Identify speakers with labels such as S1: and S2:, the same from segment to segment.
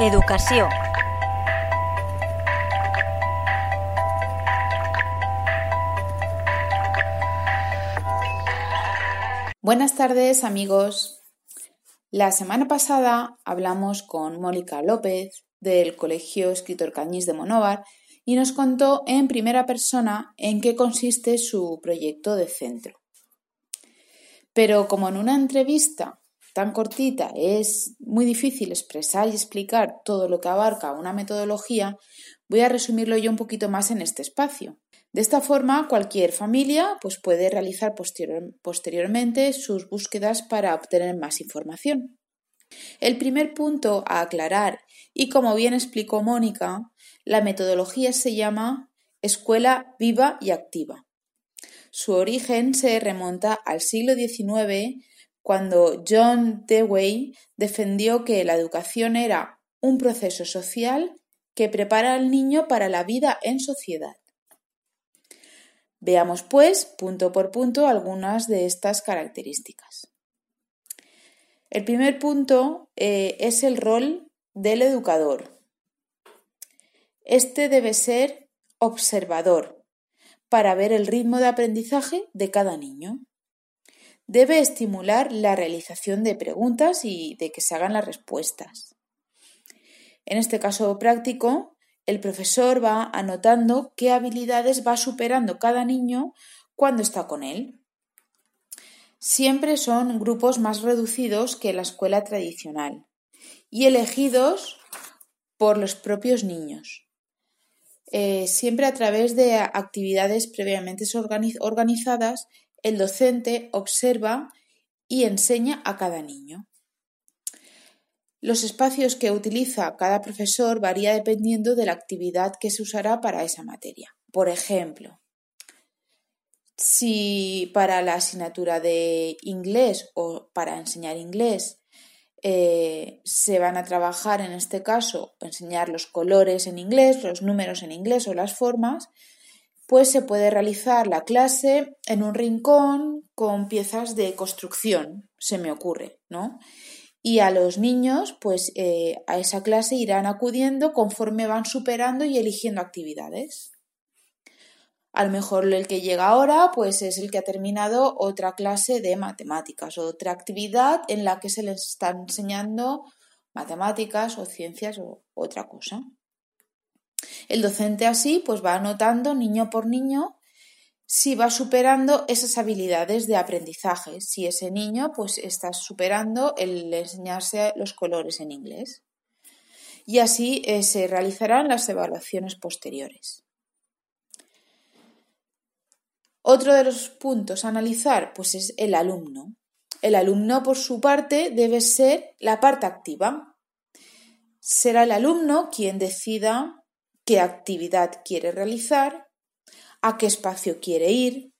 S1: Educació.
S2: Buenas tardes amigos. La semana pasada hablamos con Mónica López del Colegio Escritor Cañís de Monóvar y nos contó en primera persona en qué consiste su proyecto de centro. Pero como en una entrevista tan cortita es muy difícil expresar y explicar todo lo que abarca una metodología, voy a resumirlo yo un poquito más en este espacio. De esta forma, cualquier familia pues, puede realizar posteriormente sus búsquedas para obtener más información. El primer punto a aclarar, y como bien explicó Mónica, la metodología se llama Escuela Viva y Activa. Su origen se remonta al siglo XIX, cuando John Dewey defendió que la educación era un proceso social que prepara al niño para la vida en sociedad. Veamos, pues, punto por punto algunas de estas características. El primer punto eh, es el rol del educador. Este debe ser observador para ver el ritmo de aprendizaje de cada niño. Debe estimular la realización de preguntas y de que se hagan las respuestas. En este caso práctico, el profesor va anotando qué habilidades va superando cada niño cuando está con él. Siempre son grupos más reducidos que la escuela tradicional y elegidos por los propios niños. Eh, siempre a través de actividades previamente organizadas, el docente observa y enseña a cada niño. Los espacios que utiliza cada profesor varía dependiendo de la actividad que se usará para esa materia. Por ejemplo, si para la asignatura de inglés o para enseñar inglés eh, se van a trabajar en este caso, enseñar los colores en inglés, los números en inglés o las formas, pues se puede realizar la clase en un rincón con piezas de construcción, se me ocurre, ¿no? y a los niños, pues eh, a esa clase irán acudiendo conforme van superando y eligiendo actividades. A lo mejor el que llega ahora, pues es el que ha terminado otra clase de matemáticas, otra actividad en la que se les está enseñando matemáticas o ciencias o otra cosa. El docente así, pues va anotando niño por niño si va superando esas habilidades de aprendizaje, si ese niño pues está superando el enseñarse los colores en inglés. Y así eh, se realizarán las evaluaciones posteriores. Otro de los puntos a analizar pues es el alumno. El alumno por su parte debe ser la parte activa. Será el alumno quien decida qué actividad quiere realizar a qué espacio quiere ir,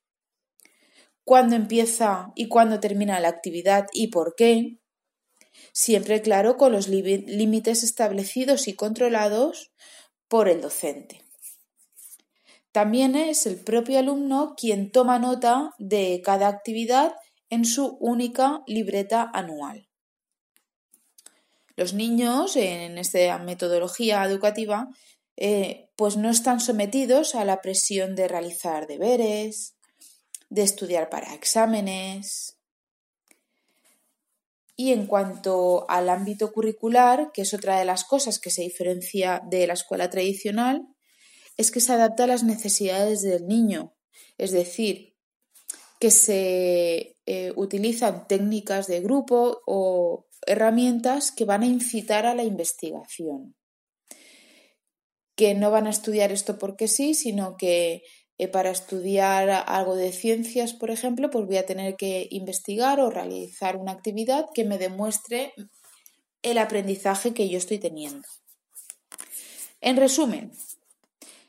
S2: cuándo empieza y cuándo termina la actividad y por qué, siempre claro con los límites establecidos y controlados por el docente. También es el propio alumno quien toma nota de cada actividad en su única libreta anual. Los niños en esta metodología educativa eh, pues no están sometidos a la presión de realizar deberes, de estudiar para exámenes. Y en cuanto al ámbito curricular, que es otra de las cosas que se diferencia de la escuela tradicional, es que se adapta a las necesidades del niño, es decir, que se eh, utilizan técnicas de grupo o herramientas que van a incitar a la investigación que no van a estudiar esto porque sí, sino que eh, para estudiar algo de ciencias, por ejemplo, pues voy a tener que investigar o realizar una actividad que me demuestre el aprendizaje que yo estoy teniendo. En resumen,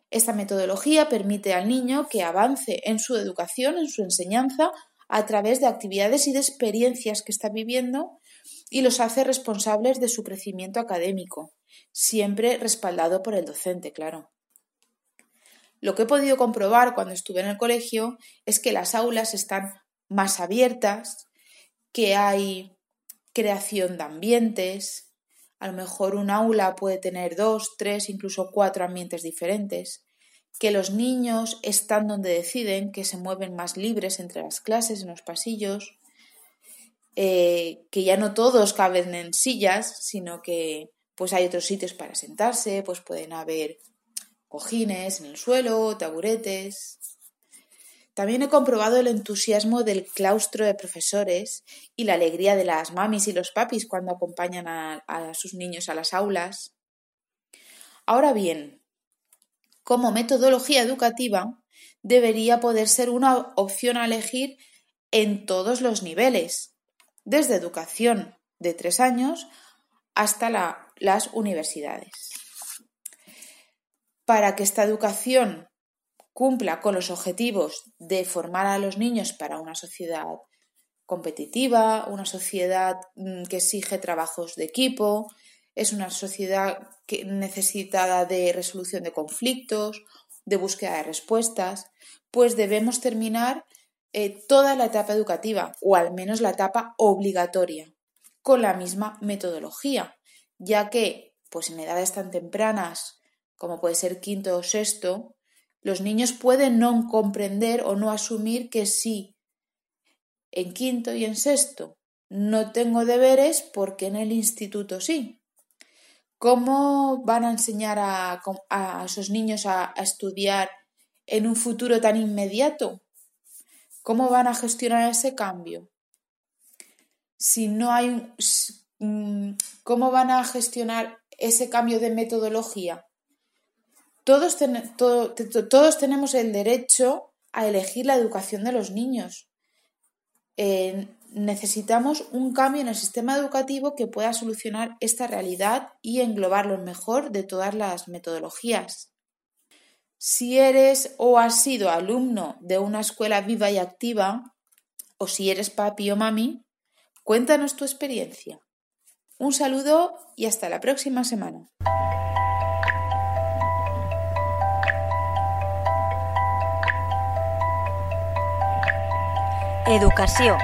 S2: esta metodología permite al niño que avance en su educación, en su enseñanza, a través de actividades y de experiencias que está viviendo y los hace responsables de su crecimiento académico, siempre respaldado por el docente, claro. Lo que he podido comprobar cuando estuve en el colegio es que las aulas están más abiertas, que hay creación de ambientes, A lo mejor un aula puede tener dos, tres, incluso cuatro ambientes diferentes, que los niños están donde deciden, que se mueven más libres entre las clases, en los pasillos, eh, que ya no todos caben en sillas, sino que pues hay otros sitios para sentarse, pues pueden haber cojines en el suelo, taburetes. También he comprobado el entusiasmo del claustro de profesores y la alegría de las mamis y los papis cuando acompañan a, a sus niños a las aulas. Ahora bien, como metodología educativa, debería poder ser una opción a elegir en todos los niveles, desde educación de tres años hasta las universidades. Para que esta educación cumpla con los objetivos de formar a los niños para una sociedad competitiva, una sociedad mm, que exige trabajos de equipo, es una sociedad necesitada de resolución de conflictos, de búsqueda de respuestas, pues debemos terminar eh, toda la etapa educativa, o al menos la etapa obligatoria, con la misma metodología, ya que, pues en edades tan tempranas como puede ser quinto o sexto, los niños pueden no comprender o no asumir que sí, en quinto y en sexto no tengo deberes porque en el instituto sí. ¿Cómo van a enseñar a, esos niños a, a estudiar en un futuro tan inmediato? ¿Cómo van a gestionar ese cambio? Si no hay mm, ¿Cómo van a gestionar ese cambio de metodología? Todos, todos tenemos el derecho a elegir la educación de los niños. Eh, necesitamos un cambio en el sistema educativo que pueda solucionar esta realidad y englobar lo mejor de todas las metodologías. Si eres o has sido alumno de una escuela viva y activa, o si eres papi o mami, cuéntanos tu experiencia. Un saludo y hasta la próxima semana.
S1: Educació